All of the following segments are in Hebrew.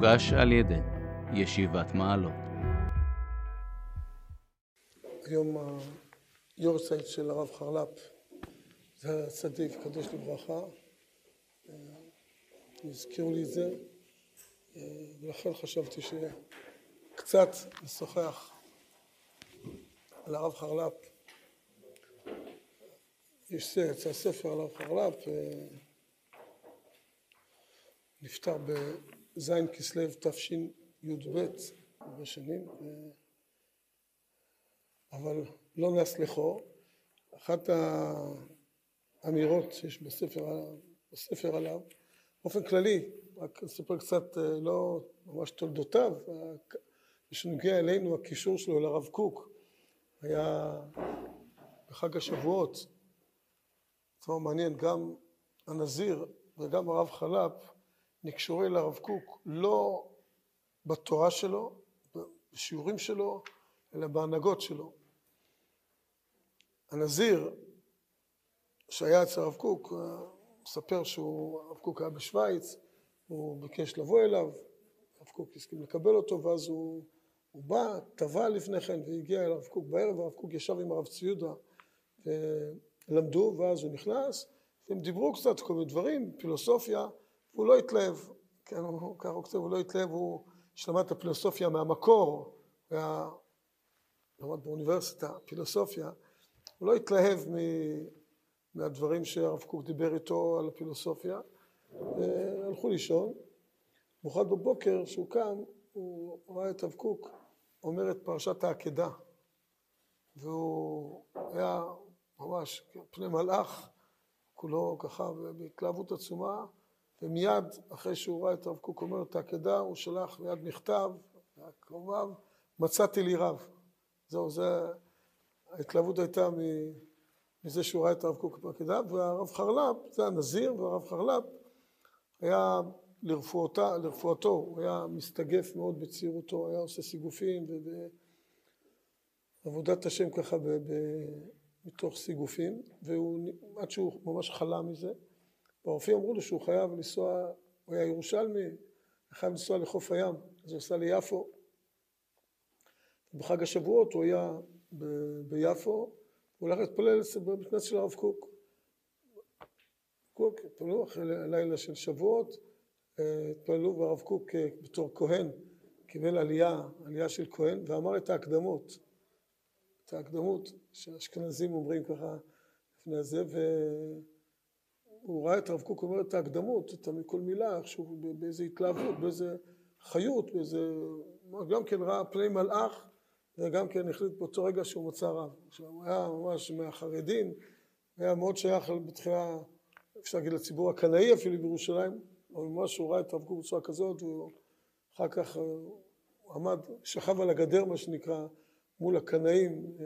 הוגש על ידי ישיבת מעלות. היום היורצייט של הרב חרל"פ זה צדיק, קדוש לברכה. הזכירו לי את זה, ולכן חשבתי שקצת נשוחח על הרב חרל"פ. יש יצא ספר על הרב חרל"פ, נפטר בז' כסלו תשי"ב, הרבה שנים, אבל לא נסלחו. אחת האמירות שיש בספר, בספר עליו, באופן כללי, רק אספר קצת, לא ממש תולדותיו, שנוגע אלינו, הקישור שלו לרב קוק, היה בחג השבועות, דבר מעניין, גם הנזיר וגם הרב חל"פ נקשורי לרב קוק לא בתורה שלו, בשיעורים שלו, אלא בהנהגות שלו. הנזיר שהיה אצל הרב קוק, מספר שהרב קוק היה בשוויץ, הוא ביקש לבוא אליו, הרב קוק הסכים לקבל אותו, ואז הוא, הוא בא, טבע לפני כן, והגיע אל הרב קוק בערב, והרב קוק ישב עם הרב ציודה, ולמדו, ואז הוא נכנס, והם דיברו קצת כל מיני דברים, פילוסופיה, והוא לא התלהב, כן, ככה הוא כותב, הוא לא התלהב, הוא שלמד את הפילוסופיה מהמקור, וה... למד באוניברסיטה, פילוסופיה, הוא לא התלהב מ... מהדברים שהרב קוק דיבר איתו על הפילוסופיה, והלכו לישון. מאוחד בבוקר, כשהוא קם, הוא ראה את הרב קוק אומר את פרשת העקדה, והוא היה ממש פני מלאך, כולו ככה בהתלהבות עצומה, ומיד אחרי שהוא ראה את הרב קוק אומר את העקדה, הוא שלח מיד מכתב, קרוביו, מצאתי לי רב. זהו, זה, ההתלהבות הייתה מזה שהוא ראה את הרב קוק בעקדה, והרב חרל"פ, זה הנזיר, והרב חרל"פ היה לרפואתה, לרפואתו, הוא היה מסתגף מאוד בצעירותו, היה עושה סיגופים ועבודת השם ככה ב, ב, מתוך סיגופים, ועד שהוא ממש חלה מזה. והרופאים אמרו לו שהוא חייב לנסוע, הוא היה ירושלמי, חייב לנסוע לחוף הים, אז הוא עשה ליפו. בחג השבועות הוא היה ב- ביפו, הוא הולך להתפלל בבית כנסת של הרב קוק. קוק, התפללו אחרי לילה של שבועות, התפללו והרב קוק בתור כהן קיבל עלייה, עלייה של כהן, ואמר את ההקדמות, את ההקדמות שהאשכנזים אומרים ככה לפני זה, והוא ראה את הרב קוק אומר את ההקדמות, את כל מילה, איכשהו באיזה התלהבות, באיזה חיות, באיזה, גם כן ראה פני מלאך, וגם כן החליט באותו רגע שהוא מצא רב. עכשיו, הוא היה ממש מהחרדים, היה מאוד שייך בתחילה, אפשר להגיד לציבור הקנאי אפילו בירושלים, אבל ממש הוא ראה את הרב קוק בצורה כזאת, ואחר כך הוא עמד, שכב על הגדר מה שנקרא, מול הקנאים,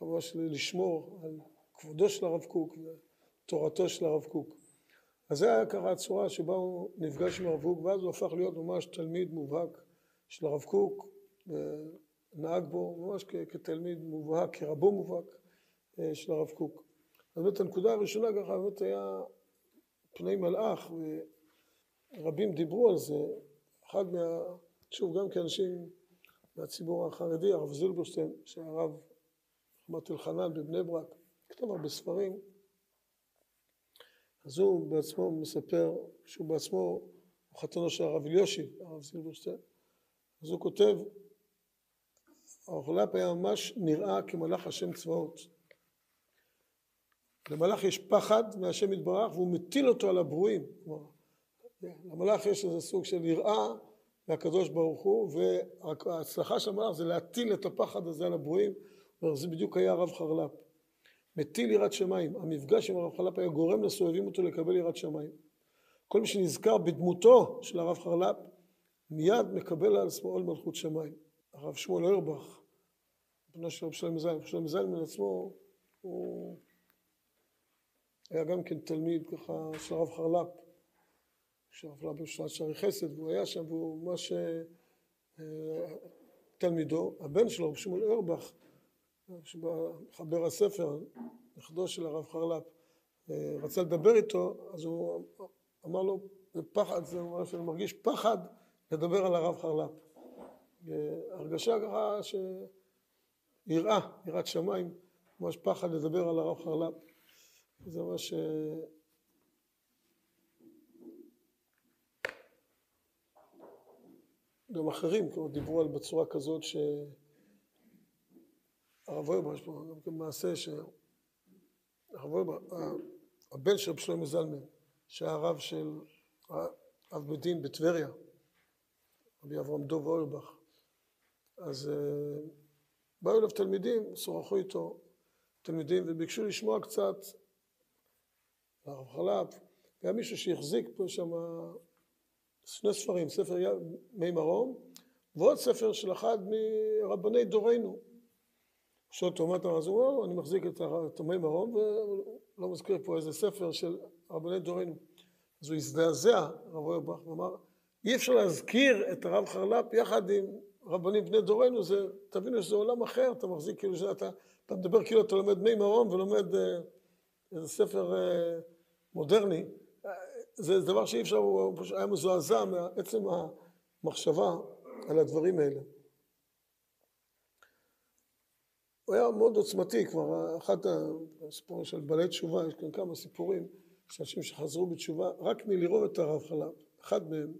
ממש לשמור על כבודו של הרב קוק ותורתו של הרב קוק. אז זה היה ככה הצורה שבה הוא נפגש עם הרב קוק, ואז הוא הפך להיות ממש תלמיד מובהק של הרב קוק, נהג בו ממש כתלמיד מובהק, כרבו מובהק של הרב קוק. אז באמת הנקודה הראשונה ככה באמת היה פני מלאך, ורבים דיברו על זה, אחד מה... שוב, גם כאנשים מהציבור החרדי, הרב זילברשטיין, שהרב רמת אלחנן בבני ברק, כתב הרבה ספרים, אז הוא בעצמו מספר שהוא בעצמו הוא חתנו של הרב אליושיב, הרב זילברשטיין, אז הוא כותב, חל"פ היה ממש נראה כמלאך השם צבאות. למלאך יש פחד מהשם יתברך והוא מטיל אותו על הברואים. כלומר, למלאך יש איזה סוג של יראה מהקדוש ברוך הוא, וההצלחה של המלאך זה להטיל את הפחד הזה על הברואים, וזה בדיוק היה הרב חרל"פ. מטיל יראת שמיים. המפגש עם הרב חרל"פ היה גורם לסובבים אותו לקבל יראת שמיים. כל מי שנזכר בדמותו של הרב חרל"פ, מיד מקבל על עצמו עול מלכות שמיים. הרב שמואל אוירבך, בנו של רב שלמה זלמן, שלמה זלמן עצמו, הוא היה גם כן תלמיד ככה של הרב חרל"פ, שהרב חרל"פ בשנת שערי חסד, והוא היה שם, והוא ממש תלמידו. הבן שלו, רב שמואל אוירבך, מחבר הספר, נכדו של הרב חרל"פ, רצה לדבר איתו, אז הוא אמר לו, זה פחד, זה אומר שאני מרגיש פחד לדבר על הרב חרל"פ. הרגשה ככה ש... יראה, יראת שמיים, ממש פחד לדבר על הרב חרל"פ. זה ממש... גם אחרים כבר דיברו על בצורה כזאת שהרב אויבר, יש פה גם כן מעשה שהרב אויבר, הבן של רב שלמה זלמן, שהיה הרב של אב בית דין בטבריה, רבי אברהם דוב אוירבך, אז באו אליו תלמידים, שוחחו איתו תלמידים וביקשו לשמוע קצת הרב חל"פ, היה מישהו שהחזיק פה שם שני ספרים, ספר מי מרום ועוד ספר של אחד מרבני דורנו. שואל מה אתה אז הוא אומר, אני מחזיק את מי מרום ולא מזכיר פה איזה ספר של רבני דורנו. אז הוא הזדעזע, הרב אוירבך, ואמר, אי אפשר להזכיר את הרב חרל"פ יחד עם רבנים בני דורנו, זה, תבינו שזה עולם אחר, אתה מחזיק כאילו שאתה, אתה מדבר כאילו אתה לומד מי מרום ולומד אה, איזה ספר אה, מודרני, זה דבר שאי אפשר, הוא היה מזועזע מעצם המחשבה על הדברים האלה. הוא היה מאוד עוצמתי, כבר אחד הסיפורים של בעלי תשובה, יש כאן כמה סיפורים של אנשים שחזרו בתשובה רק מלראות את הרב חלב. אחד מהם,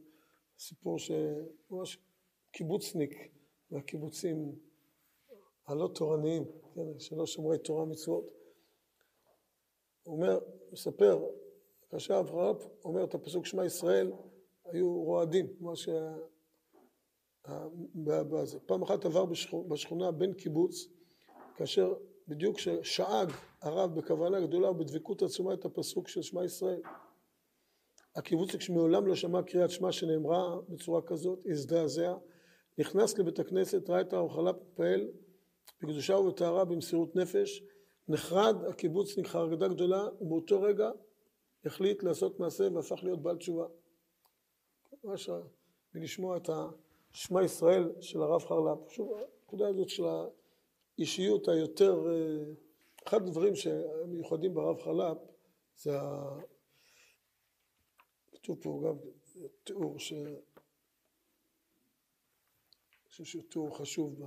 סיפור שממש קיבוצניק מהקיבוצים הלא תורניים, כן, שלא שומרי תורה מצוות. הוא אומר, מספר, כאשר אברהם אומר את הפסוק שמע ישראל, היו רועדים, מה ש... פעם אחת עבר בשכונה בן קיבוץ, כאשר בדיוק כששאג הרב בכוונה גדולה ובדבקות עצומה את הפסוק של שמע ישראל. הקיבוצניק שמעולם לא שמע קריאת שמע שנאמרה בצורה כזאת, הזדעזע, נכנס לבית הכנסת, ראה את האוכלה פועל בקדושה ובטהרה במסירות נפש, נחרד הקיבוצניק חרדה גדולה, ובאותו רגע החליט לעשות מעשה והפך להיות בעל תשובה. ממש מלשמוע את השמע ישראל של הרב חרל"פ. שוב, הנקודה הזאת של האישיות היותר, אחד הדברים שמיוחדים ברב חרל"פ זה. כתוב פה גם תיאור ש... חושב שהוא תיאור חשוב.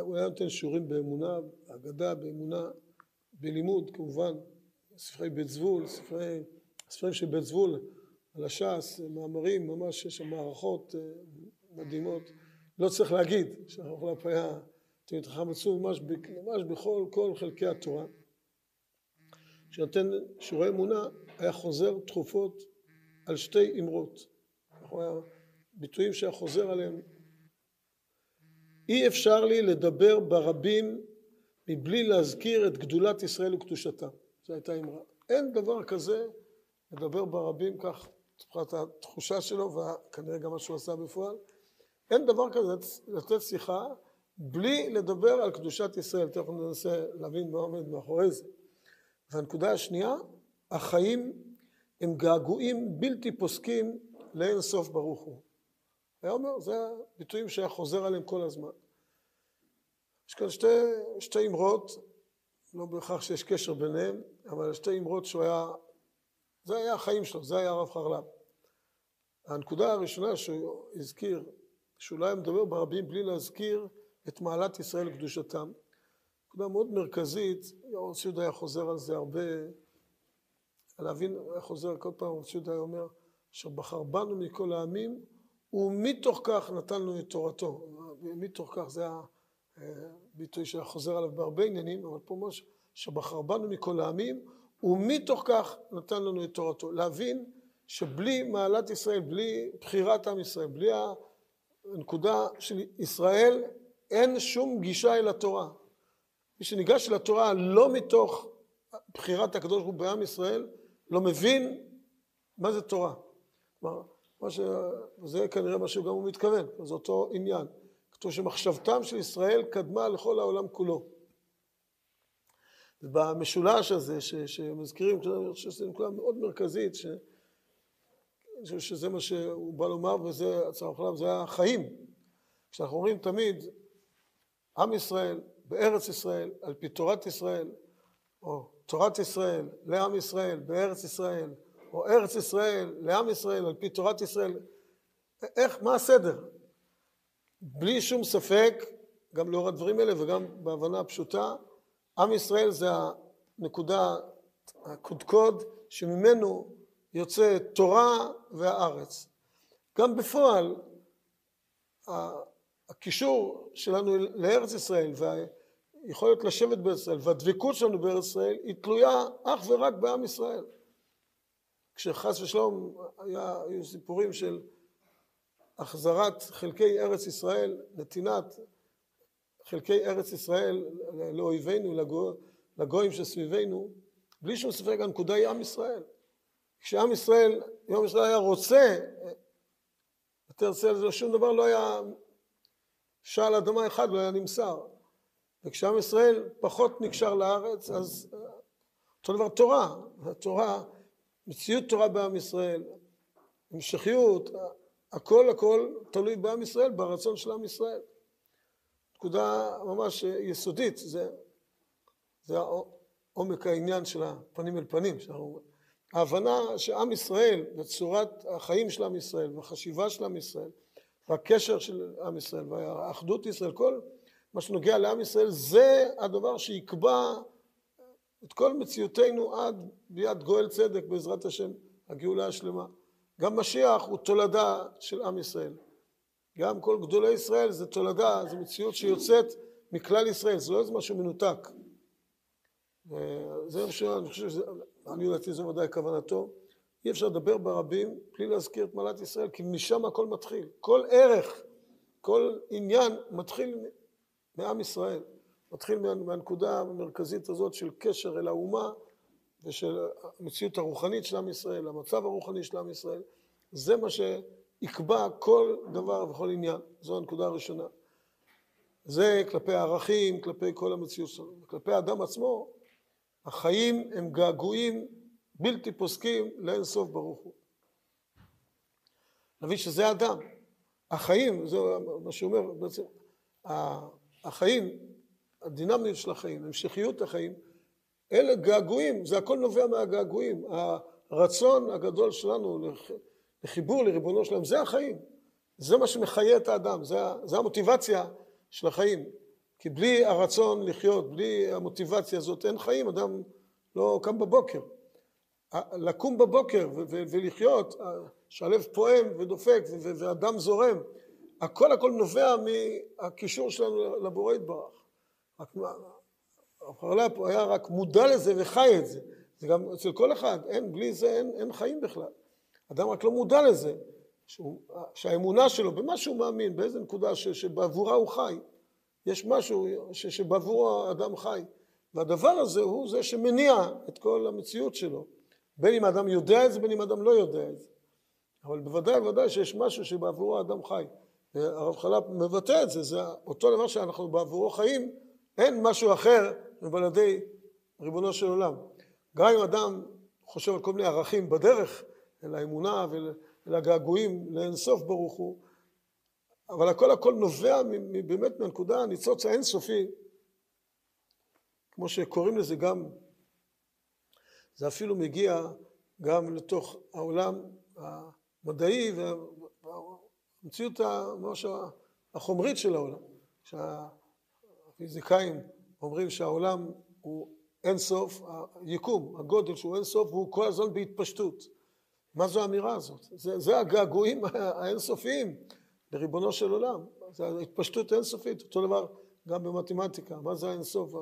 הוא היה נותן שיעורים באמונה, אגדה באמונה, בלימוד כמובן, ספרי בית זבול, ספרי, ספרים של בית זבול על הש"ס, מאמרים, ממש יש שם מערכות מדהימות. לא צריך להגיד שהרב חלפ היה תלמיד חכם עצום ממש, ממש בכל כל חלקי התורה. כשנותן שיעורי אמונה היה חוזר תכופות על שתי אמרות. ביטויים שהיה חוזר עליהם. אי אפשר לי לדבר ברבים מבלי להזכיר את גדולת ישראל וקדושתה. זו הייתה אמרה. אין דבר כזה לדבר ברבים, כך מבחינת התחושה שלו וכנראה גם מה שהוא עשה בפועל. אין דבר כזה לתת שיחה בלי לדבר על קדושת ישראל. תכף ננסה להבין מה עומד מאחורי זה. והנקודה השנייה, החיים הם געגועים בלתי פוסקים לאין סוף ברוך הוא. היה אומר, זה הביטויים שהיה חוזר עליהם כל הזמן. יש כאן שתי, שתי אמרות, לא בהכרח שיש קשר ביניהם, אבל שתי אמרות שהוא היה, זה היה החיים שלו, זה היה הרב חרל"פ. הנקודה הראשונה שהוא הזכיר, היה מדבר ברבים בלי להזכיר את מעלת ישראל וקדושתם. נקודה מאוד מרכזית, הרב ציודה היה חוזר על זה הרבה, להבין, היה חוזר כל פעם, הרב ציודה היה אומר, אשר בחר בנו מכל העמים ומתוך כך נתן לנו את תורתו. מתוך כך זה הביטוי שחוזר עליו בהרבה עניינים, אבל פה ממש שבחר בנו מכל העמים, ומתוך כך נתן לנו את תורתו. להבין שבלי מעלת ישראל, בלי בחירת עם ישראל, בלי הנקודה של ישראל, אין שום גישה אל התורה. מי שניגש אל התורה לא מתוך בחירת הקדוש ברוך הוא בעם ישראל, לא מבין מה זה תורה. כלומר, מה ש... זה כנראה מה שגם הוא מתכוון, זה אותו עניין. כתוב שמחשבתם של ישראל קדמה לכל העולם כולו. ובמשולש הזה ש, שמזכירים, אני חושב שזו נקודה מאוד מרכזית, ש, שזה מה שהוא בא לומר, וזה הצהר חלב, זה החיים. כשאנחנו אומרים תמיד, עם ישראל, בארץ ישראל, על פי תורת ישראל, או תורת ישראל, לעם ישראל, בארץ ישראל, או ארץ ישראל, לעם ישראל, על פי תורת ישראל, איך, מה הסדר? בלי שום ספק, גם לאור הדברים האלה וגם בהבנה הפשוטה, עם ישראל זה הנקודה, הקודקוד, שממנו יוצא תורה והארץ. גם בפועל, הקישור שלנו לארץ ישראל והיכולת לשבת בארץ ישראל והדבקות שלנו בארץ ישראל היא תלויה אך ורק בעם ישראל. כשחס ושלום היה, היו סיפורים של החזרת חלקי ארץ ישראל, נתינת חלקי ארץ ישראל לאויבינו, לגו, לגויים שסביבנו, בלי שום ספק הנקודה היא עם ישראל. כשעם ישראל, יום ישראל היה רוצה, יותר צל, שום דבר לא היה, שעל אדמה אחד לא היה נמסר. וכשעם ישראל פחות נקשר לארץ, אז אותו דבר תורה, התורה, מציאות תורה בעם ישראל, המשכיות, הכל הכל תלוי בעם ישראל, ברצון של עם ישראל. נקודה ממש יסודית, זה, זה עומק העניין של הפנים אל פנים, שאנחנו, ההבנה שעם ישראל וצורת החיים של עם ישראל והחשיבה של עם ישראל והקשר של עם ישראל והאחדות ישראל, כל מה שנוגע לעם ישראל זה הדבר שיקבע את כל מציאותנו עד ביד גואל צדק בעזרת השם הגאולה השלמה. גם משיח הוא תולדה של עם ישראל. גם כל גדולי ישראל זה תולדה, זו מציאות שיוצאת מכלל ישראל, זה לא איזה משהו מנותק. זה מה שאני חושב אני לדעתי זו ודאי כוונתו. אי אפשר לדבר ברבים בלי להזכיר את מעלת ישראל, כי משם הכל מתחיל. כל ערך, כל עניין מתחיל מעם ישראל. מתחיל מהנקודה המרכזית הזאת של קשר אל האומה ושל המציאות הרוחנית של עם ישראל, המצב הרוחני של עם ישראל. זה מה שיקבע כל דבר וכל עניין. זו הנקודה הראשונה. זה כלפי הערכים, כלפי כל המציאות שלנו. כלפי האדם עצמו, החיים הם געגועים בלתי פוסקים לאין סוף ברוך הוא. נבין שזה אדם. החיים, זה מה שאומר בעצם, החיים, הדינמיות של החיים, המשכיות החיים, אלה געגועים, זה הכל נובע מהגעגועים. הרצון הגדול שלנו לחיבור לריבונו שלהם, זה החיים. זה מה שמחיה את האדם, זה, זה המוטיבציה של החיים. כי בלי הרצון לחיות, בלי המוטיבציה הזאת, אין חיים, אדם לא קם בבוקר. לקום בבוקר ולחיות, שהלב פועם ודופק והדם זורם, הכל הכל נובע מהקישור שלנו לבורא יתברך. החרל"פ היה רק מודע לזה וחי את זה. זה גם אצל כל אחד, אין, בלי זה אין, אין חיים בכלל. אדם רק לא מודע לזה, שהוא, שהאמונה שלו, במה שהוא מאמין, באיזה נקודה ש, שבעבורה הוא חי, יש משהו ש, שבעבורו האדם חי. והדבר הזה הוא זה שמניע את כל המציאות שלו. בין אם האדם יודע את זה, בין אם האדם לא יודע את זה. אבל בוודאי ובוודאי שיש משהו שבעבורו האדם חי. והרב חלפ מבטא את זה, זה אותו דבר שאנחנו בעבורו חיים, אין משהו אחר מבלעדי ריבונו של עולם. גם אם אדם חושב על כל מיני ערכים בדרך אל האמונה ואל הגעגועים לאינסוף ברוך הוא, אבל הכל הכל נובע באמת מהנקודה הניצוץ האינסופי, כמו שקוראים לזה גם, זה אפילו מגיע גם לתוך העולם המדעי והמציאות ממש החומרית של העולם. שהפיזיקאים אומרים שהעולם הוא אינסוף, היקום, הגודל שהוא אינסוף, והוא כל הזמן בהתפשטות. מה זו האמירה הזאת? זה, זה הגעגועים האינסופיים לריבונו של עולם. זה התפשטות אינסופית, אותו דבר גם במתמטיקה. מה זה האינסוף?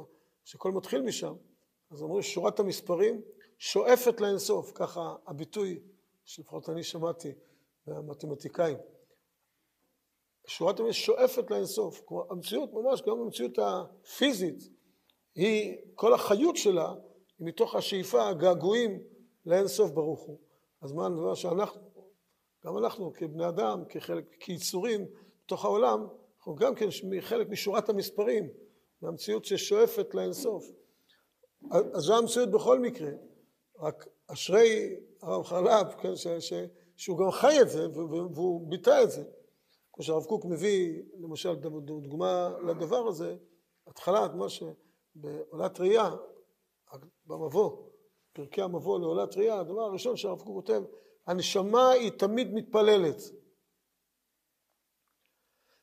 שכל מתחיל משם. אז אומרים שורת המספרים שואפת לאינסוף, ככה הביטוי שלפחות אני שמעתי מהמתמטיקאים. שורת המספרים שואפת לאינסוף. כלומר, המציאות ממש, גם המציאות הפיזית, היא, כל החיות שלה היא מתוך השאיפה, הגעגועים לאינסוף ברוך הוא. אז מה הדבר שאנחנו, גם אנחנו כבני אדם, כחלק, כיצורים בתוך העולם, אנחנו גם כן חלק משורת המספרים, מהמציאות ששואפת לאינסוף. אז זו המציאות בכל מקרה, רק אשרי הרב חלב, כן, ש, ש, שהוא גם חי את זה והוא ביטא את זה. כמו שהרב קוק מביא, למשל, דוגמה לדבר הזה, התחלת מה שבעולת ראייה, במבוא, פרקי המבוא לעולת ראייה, הדבר הראשון שהרב קוק כותב, הנשמה היא תמיד מתפללת.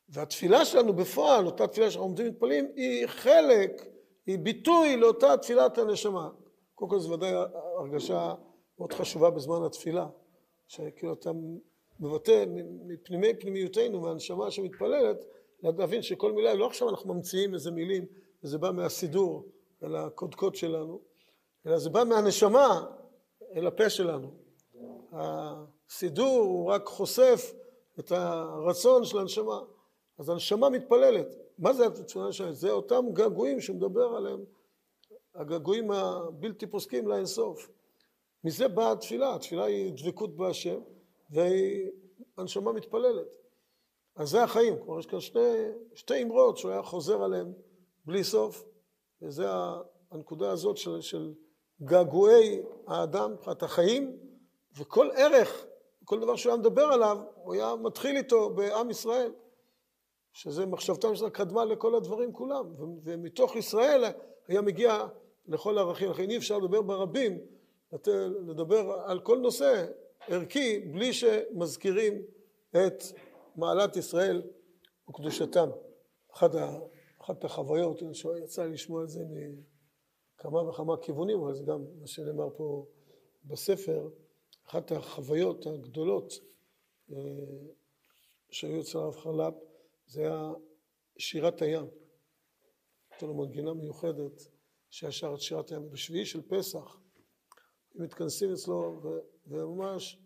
והתפילה שלנו בפועל, אותה תפילה שאנחנו עומדים ומתפללים, היא חלק, היא ביטוי לאותה תפילת הנשמה. קודם כל זו ודאי הרגשה מאוד חשובה בזמן התפילה, שכאילו אתה מבטא מפנימי פנימיותנו, מהנשמה שמתפללת, להבין שכל מילה, לא עכשיו אנחנו ממציאים איזה מילים, וזה בא מהסידור אל הקודקוד שלנו, אלא זה בא מהנשמה אל הפה שלנו. הסידור הוא רק חושף את הרצון של הנשמה. אז הנשמה מתפללת. מה זה התפילה הנשמה? זה אותם געגועים שמדבר עליהם, הגעגועים הבלתי פוסקים לאינסוף. מזה באה התפילה, התפילה היא דבקות בהשם, והנשמה מתפללת. אז זה החיים, כלומר יש כאן שתי, שתי אמרות שהוא היה חוזר עליהן בלי סוף, וזה הנקודה הזאת של, של געגועי האדם מבחינת החיים, וכל ערך, כל דבר שהוא היה מדבר עליו, הוא היה מתחיל איתו בעם ישראל, שזה מחשבתם של קדמה לכל הדברים כולם, ומתוך ישראל היה מגיע לכל הערכים, לכן אי אפשר לדבר ברבים, לדבר על כל נושא ערכי בלי שמזכירים את מעלת ישראל וקדושתם. אחת, ה, אחת החוויות, יצא לי לשמוע את זה מכמה וכמה כיוונים, אבל זה גם מה שנאמר פה בספר, אחת החוויות הגדולות אה, שהיו אצל הרב חרל"פ זה היה שירת הים. הייתה לו מנגינה מיוחדת שהיה שר את שירת הים. בשביעי של פסח הם מתכנסים אצלו וממש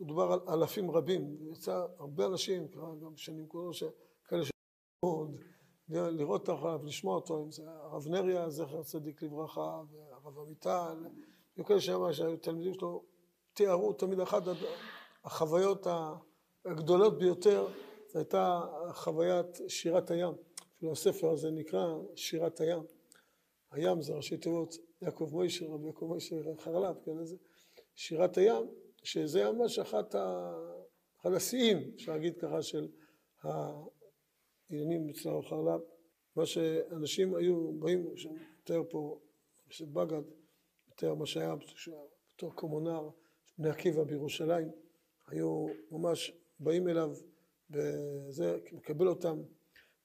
מדובר על אלפים רבים, יצא הרבה אנשים, גם שנים כולו, כאלה שעוד, לראות את הרב, לשמוע אותו, אם זה הרב נריה, זכר צדיק לברכה, והרב עמיטל, היו כאלה שם תלמידים שלו, תיארו תמיד אחת החוויות הגדולות ביותר, זו הייתה חוויית שירת הים. אפילו הספר הזה נקרא שירת הים. הים זה ראשי תיבות יעקב מוישה, רבי יעקב מוישה חרל"פ, כן, איזה שירת הים, שזה ממש אחת ה... אחד השיאים, אפשר להגיד ככה, של העניינים אצל הרב חרל"פ. מה שאנשים היו באים, מתאר פה, חסיד בגד, מתאר מה שהיה בתור קומונר, בני עקיבא בירושלים, היו ממש באים אליו, וזה מקבל אותם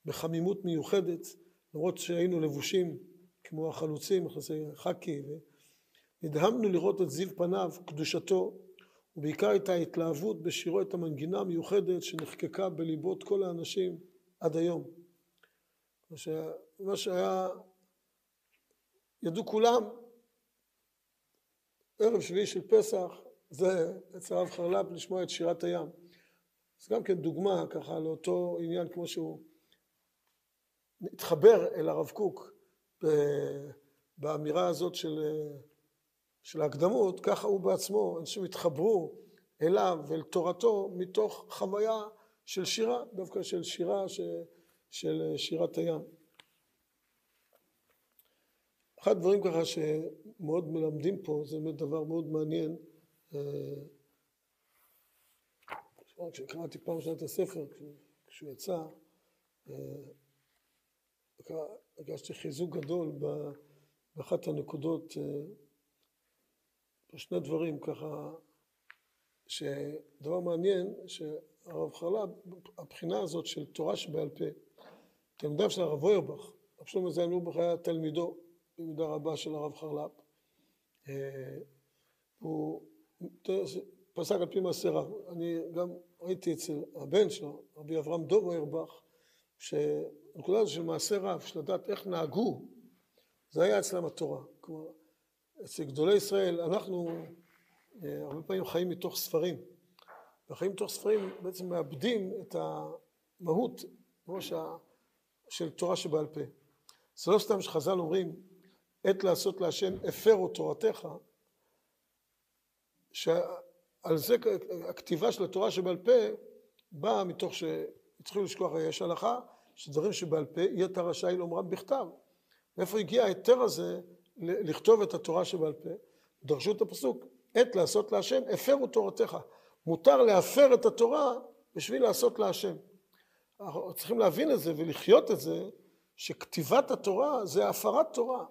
בחמימות מיוחדת, למרות שהיינו לבושים כמו החלוצים, חכי, ונדהמנו לראות את זיו פניו, קדושתו, ובעיקר את ההתלהבות בשירו את המנגינה המיוחדת שנחקקה בליבות כל האנשים עד היום. מה שהיה, ידעו כולם, ערב שביעי של פסח, זה אצל הרב חרל"פ לשמוע את שירת הים. זה גם כן דוגמה ככה לאותו עניין כמו שהוא התחבר אל הרב קוק באמירה הזאת של, של ההקדמות, ככה הוא בעצמו, אנשים התחברו אליו ואל תורתו מתוך חוויה של שירה, דווקא של שירה ש, של שירת הים. אחד הדברים ככה שמאוד מלמדים פה, זה באמת דבר מאוד מעניין. כשקראתי פעם ראשונה את הספר, כשהוא יצא, הרגשתי חיזוק גדול באחת הנקודות, שני דברים ככה, שדבר מעניין, שהרב חרל"פ, הבחינה הזאת של תורה שבעל פה, תלמידיו של הרב אוירבך, רב שלמה זין אורבך היה תלמידו במידה רבה של הרב חרל"פ, הוא פסק על פי מעשה רב. אני גם ראיתי אצל הבן שלו, רבי אברהם דוב אוירבך, שהנקודה הזו של מעשה רב, של לדעת איך נהגו, זה היה אצלם התורה. כלומר, אצל גדולי ישראל, אנחנו אה, הרבה פעמים חיים מתוך ספרים. וחיים מתוך ספרים בעצם מאבדים את המהות, ראש ה... של תורה שבעל פה. זה לא סתם שחז"ל אומרים, עת לעשות להשם הפרו תורתך, שעל זה הכתיבה של התורה שבעל פה באה מתוך שהתחילו לשכוח יש הלכה, שדברים שבעל פה יהיה אתה רשאי לומרם בכתב. מאיפה הגיע ההיתר הזה לכתוב את התורה שבעל פה? דרשו את הפסוק, עת לעשות להשם, הפרו תורתך. מותר להפר את התורה בשביל לעשות להשם. אנחנו צריכים להבין את זה ולחיות את זה, שכתיבת התורה זה הפרת תורה.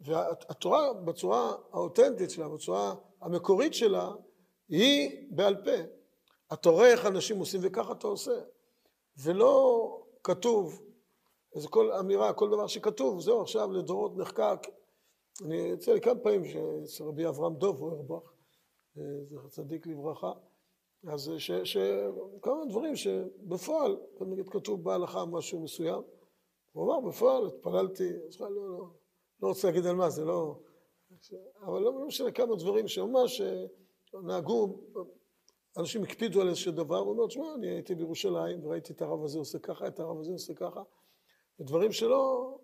והתורה בצורה האותנטית שלה, בצורה המקורית שלה, היא בעל פה. אתה רואה איך אנשים עושים וככה אתה עושה. ולא כתוב, איזה כל אמירה, כל דבר שכתוב, זהו עכשיו לדורות נחקק. אני יוצא לי כמה פעמים שאצל רבי אברהם דוב אוירבך, זכר צדיק לברכה, אז שכמה דברים שבפועל, נגיד כתוב בהלכה משהו מסוים, הוא אמר בפועל, התפללתי, לא, לא, לא רוצה להגיד על מה, זה לא... אבל לא משנה כמה דברים שממש נהגו, אנשים הקפידו על איזשהו דבר, הוא אומר, תשמע, אני הייתי בירושלים וראיתי את הרב הזה עושה ככה, את הרב הזה עושה ככה, ודברים שלא...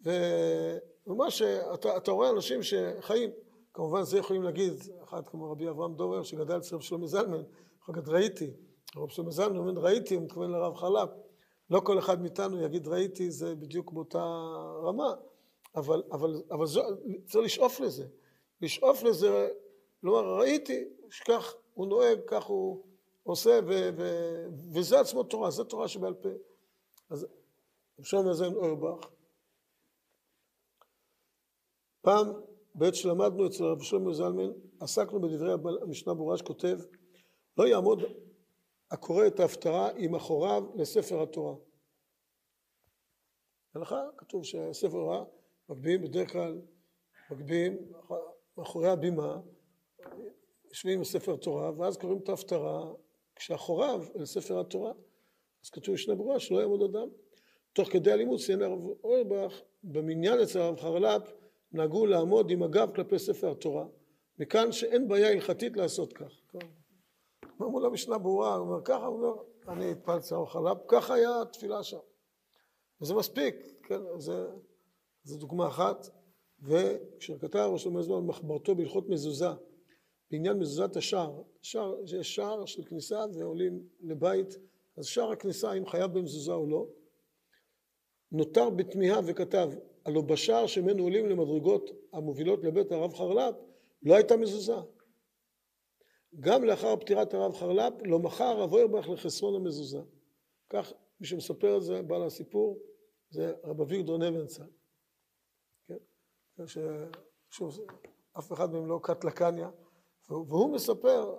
וממש, אתה, אתה רואה אנשים שחיים, כמובן זה יכולים להגיד, אחד כמו רבי אברהם דובר, שגדל אצל רב שלמה זלמן, אחר כך ראיתי, רב שלמה זלמן אומר ראיתי, הוא מתכוון לרב חלב, לא כל אחד מאיתנו יגיד ראיתי, זה בדיוק באותה רמה, אבל, אבל, אבל זו, צריך לשאוף לזה, לשאוף לזה, לומר ראיתי, שכך הוא נוהג, כך הוא עושה, ו, ו, וזה עצמו תורה, זה תורה שבעל פה. אז אפשר מאזן אוירבך. פעם, בעת שלמדנו אצל רב שלמה זלמן, עסקנו בדברי המשנה ברורה שכותב, לא יעמוד הקורא את ההפטרה עם אחוריו לספר התורה. הלכה, כתוב שספר התורה מגביהים בדרך כלל, מגביהים מאחורי הבימה, יושבים עם ספר תורה, ואז קוראים את ההפטרה כשאחוריו אל ספר התורה. אז כתוב בשני ברורה שלא יעמוד אדם. תוך כדי הלימוד ציין הרב אורבך, במניין אצל הרב חרל"פ נהגו לעמוד עם הגב כלפי ספר התורה, מכאן שאין בעיה הלכתית לעשות כך. אמרו לו משנה ברורה, הוא אומר ככה, הוא אומר, אני התפלתי הרב חרל"פ, ככה היה התפילה שם. וזה מספיק, כן, זה, זה דוגמה אחת. וכשכתב ראש המזמן מחברתו בהלכות מזוזה, בעניין מזוזת השער, שער, יש שער של כניסה ועולים לבית, אז שער הכניסה אם חייב במזוזה או לא, נותר בתמיהה וכתב, הלא בשער שממנו עולים למדרגות המובילות לבית הרב חרל"פ, לא הייתה מזוזה. גם לאחר פטירת הרב חרל"פ, לא מכר הרב אוירבך לחסרון המזוזה. כך מי שמספר את זה, בעל הסיפור, זה רב אביגדור נבנצל. כן? ששוב, אף אחד מהם לא קט לקניה. והוא מספר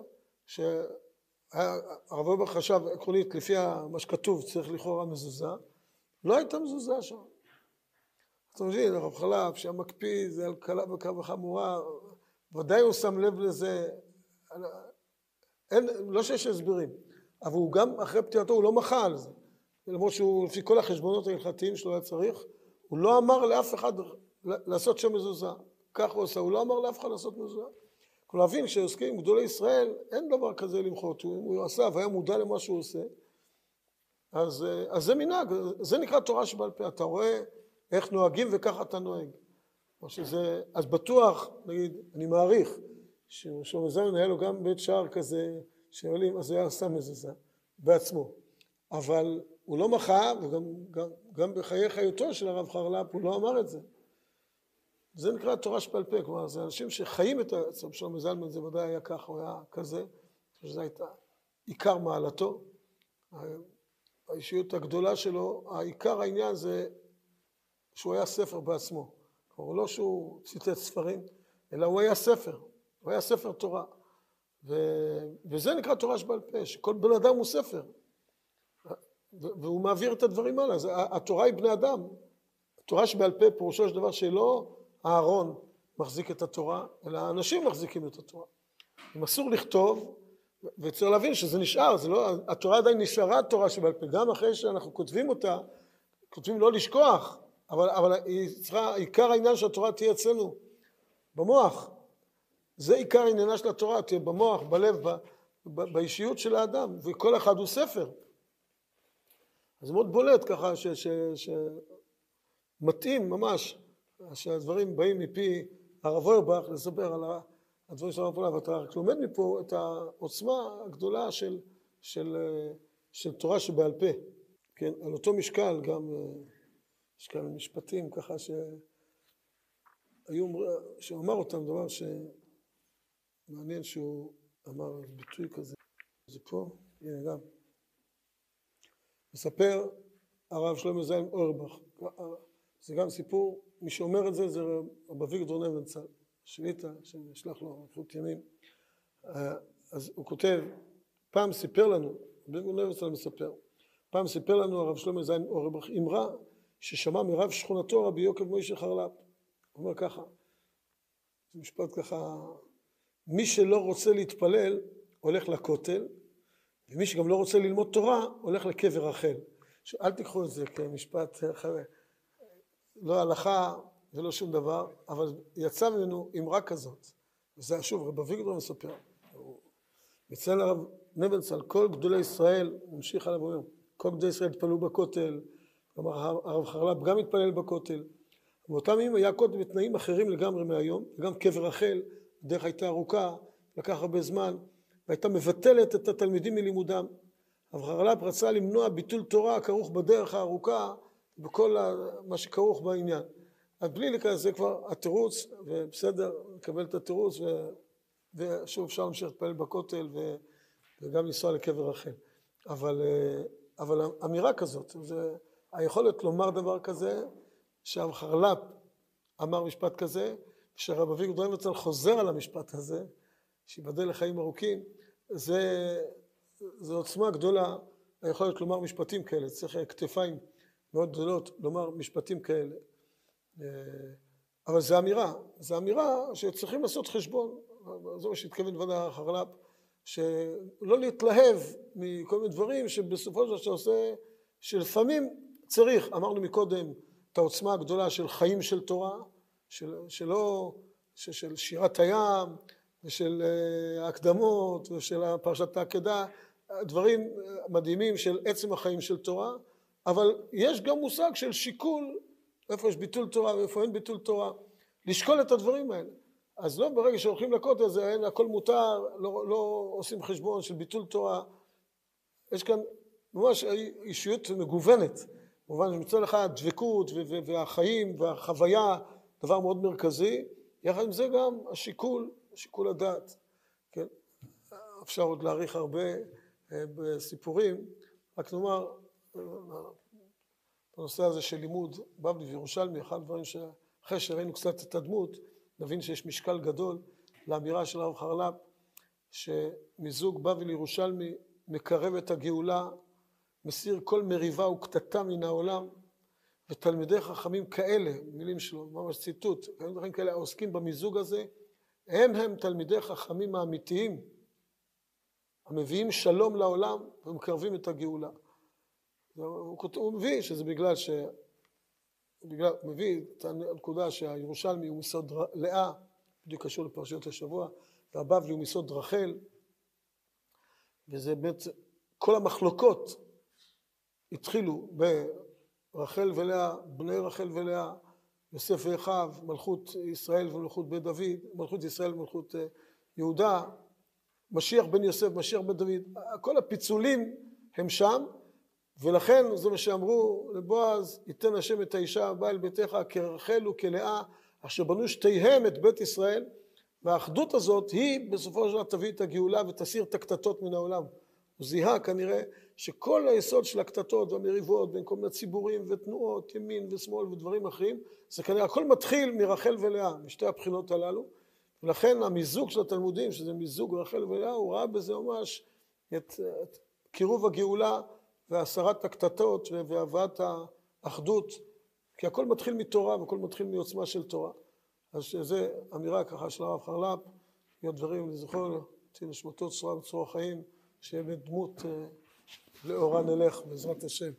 שהרב אובר חשב עקרונית לפי מה שכתוב צריך לכאורה מזוזה, לא הייתה מזוזה שם. אתה מבין, הרב חלב שהיה מקפיד, זה על קלה וחמורה, ודאי הוא שם לב לזה, אין, לא שיש הסברים, אבל הוא גם אחרי פטירתו הוא לא מחה על זה, למרות שהוא לפי כל החשבונות ההלכתיים שלו היה צריך, הוא לא אמר לאף אחד לעשות שם מזוזה, כך הוא עושה, הוא לא אמר לאף אחד לעשות מזוזה. להבין שעוסקים עם גדולי ישראל, אין דבר כזה למחות, הוא, הוא עשה והיה מודע למה שהוא עושה, אז, אז זה מנהג, זה נקרא תורה שבעל פה, אתה רואה איך נוהגים וככה אתה נוהג. שזה, אז בטוח, נגיד, אני מעריך, ששלמה זלמן היה לו גם בית שער כזה שעולים, אז הוא היה שם מזוזה בעצמו. אבל הוא לא מחה, וגם גם, גם בחיי חיותו של הרב חרל"פ הוא לא אמר את זה. זה נקרא תורה שבעל פה, כלומר זה אנשים שחיים את עצמם, שלמה זלמן זה ודאי היה ככה, הוא היה כזה, שזו הייתה עיקר מעלתו, האישיות הגדולה שלו, העיקר העניין זה שהוא היה ספר בעצמו, כלומר לא שהוא ציטט ספרים, אלא הוא היה ספר, הוא היה ספר תורה, ו... וזה נקרא תורה שבעל פה, שכל בן אדם הוא ספר, והוא מעביר את הדברים האלה, התורה היא בני אדם, התורה שבעל פה פירושו של דבר שלא אהרון מחזיק את התורה, אלא האנשים מחזיקים את התורה. אם אסור לכתוב, וצריך להבין שזה נשאר, זה לא, התורה עדיין נשארה תורה שבעל פה, גם אחרי שאנחנו כותבים אותה, כותבים לא לשכוח, אבל, אבל היא צריכה, עיקר העניין של התורה תהיה אצלנו, במוח. זה עיקר עניינה של התורה, תהיה במוח, בלב, ב, ב, באישיות של האדם, וכל אחד הוא ספר. זה מאוד בולט ככה, שמתאים ממש שהדברים באים מפי הרב אוירבך לספר על הדברים של הרב אוירבך, ואתה רק לומד מפה את העוצמה הגדולה של, של, של תורה שבעל פה, כן, על אותו משקל גם, יש כאן משפטים ככה שהיו, שהוא אמר אותם, דבר שמעניין שהוא אמר ביטוי כזה, זה פה, הנה גם, מספר הרב שלמה זלמן אוירבך, זה גם סיפור, מי שאומר את זה זה רב אביגדור נבנצל, שליטה, שנשלח לו אריכות ימים. אה, אז הוא כותב, פעם סיפר לנו, אביגדור נבנצל מספר, פעם סיפר לנו הרב שלמה זין אורבך אמרה ששמע מרב שכונתו רבי יוקב מוישה חרל"פ. הוא אומר ככה, זה משפט ככה, מי שלא רוצה להתפלל הולך לכותל, ומי שגם לא רוצה ללמוד תורה הולך לקבר רחל. אל תיקחו את זה כמשפט, לא הלכה ולא שום דבר, אבל יצא ממנו אמרה כזאת. וזה שוב, רב אביגדור מספר. אצל הרב נבנצל, כל גדולי ישראל, ממשיך עליו ואומר, כל גדולי ישראל התפללו בכותל, כלומר הרב חרל"פ גם התפלל בכותל. באותם ימים היה כותל בתנאים אחרים לגמרי מהיום, וגם קבר רחל, הדרך הייתה ארוכה, לקח הרבה זמן, והייתה מבטלת את התלמידים מלימודם. הרב חרל"פ רצה למנוע ביטול תורה הכרוך בדרך הארוכה בכל מה שכרוך בעניין. אז בלי להיכנס, זה כבר התירוץ, ובסדר, נקבל את התירוץ, ו... ושוב אפשר להמשיך להתפלל בכותל ו... וגם לנסוע לקבר רחל. אבל, אבל אמירה כזאת, זה היכולת לומר דבר כזה, שהרב חרל"פ אמר משפט כזה, כשרב אביגדור דוימבצל חוזר על המשפט הזה, שיבדל לחיים ארוכים, זה, זה עוצמה גדולה, היכולת לומר משפטים כאלה, צריך כתפיים מאוד גדולות לומר משפטים כאלה. אבל זו אמירה, זו אמירה שצריכים לעשות חשבון, זה מה שהתכוון ודאי החרל"פ, שלא להתלהב מכל מיני דברים שבסופו של דבר שעושה, שלפעמים צריך, אמרנו מקודם, את העוצמה הגדולה של חיים של תורה, של, שלא, של שירת הים ושל הקדמות ושל פרשת העקדה, דברים מדהימים של עצם החיים של תורה, אבל יש גם מושג של שיקול איפה יש ביטול תורה ואיפה אין ביטול תורה, לשקול את הדברים האלה. אז לא ברגע שהולכים לכותל זה אין, הכל מותר, לא, לא עושים חשבון של ביטול תורה. יש כאן ממש אישיות מגוונת. במובן שמצד אחד דבקות והחיים והחוויה דבר מאוד מרכזי, יחד עם זה גם השיקול, שיקול הדעת. כן? אפשר עוד להעריך הרבה בסיפורים, רק נאמר בנושא הזה של לימוד בבלי וירושלמי, אחד הדברים שאחרי שראינו קצת את הדמות, נבין שיש משקל גדול לאמירה של הרב חרל"פ, שמיזוג בבלי ירושלמי מקרב את הגאולה, מסיר כל מריבה וקטטה מן העולם, ותלמידי חכמים כאלה, מילים שלו, ממש ציטוט, תלמידי כאלה העוסקים במיזוג הזה, הם הם תלמידי חכמים האמיתיים, המביאים שלום לעולם ומקרבים את הגאולה. הוא, מביא שזה בגלל ש... בגלל, הוא מביא את הנקודה שהירושלמי הוא מסוד לאה, בדיוק קשור לפרשיות השבוע, והבבלי הוא מסוד רחל, וזה באמת, כל המחלוקות התחילו ברחל ולאה, בני רחל ולאה, יוסף ואחיו, מלכות ישראל ומלכות בית דוד, מלכות ישראל ומלכות אה, יהודה, משיח בן יוסף, משיח בן דוד, כל הפיצולים הם שם, ולכן זה מה שאמרו לבועז, ייתן השם את האישה הבאה אל ביתך כרחל וכלאה, אשר בנו שתיהם את בית ישראל, והאחדות הזאת היא בסופו של דבר תביא את הגאולה ותסיר את הקטטות מן העולם. הוא זיהה כנראה שכל היסוד של הקטטות והמריבות בין כל מיני ציבורים ותנועות, ימין ושמאל ודברים אחרים, זה כנראה הכל מתחיל מרחל ולאה, משתי הבחינות הללו, ולכן המיזוג של התלמודים, שזה מיזוג רחל ולאה, הוא ראה בזה ממש את, את קירוב הגאולה והסרת הקטטות והבאת האחדות, כי הכל מתחיל מתורה והכל מתחיל מעוצמה של תורה. אז זו אמירה ככה של הרב חרל"פ, להיות דברים לזכור, תהיה נשמתו צורה בצורה חיים, שיהיה בדמות לאורה נלך בעזרת השם.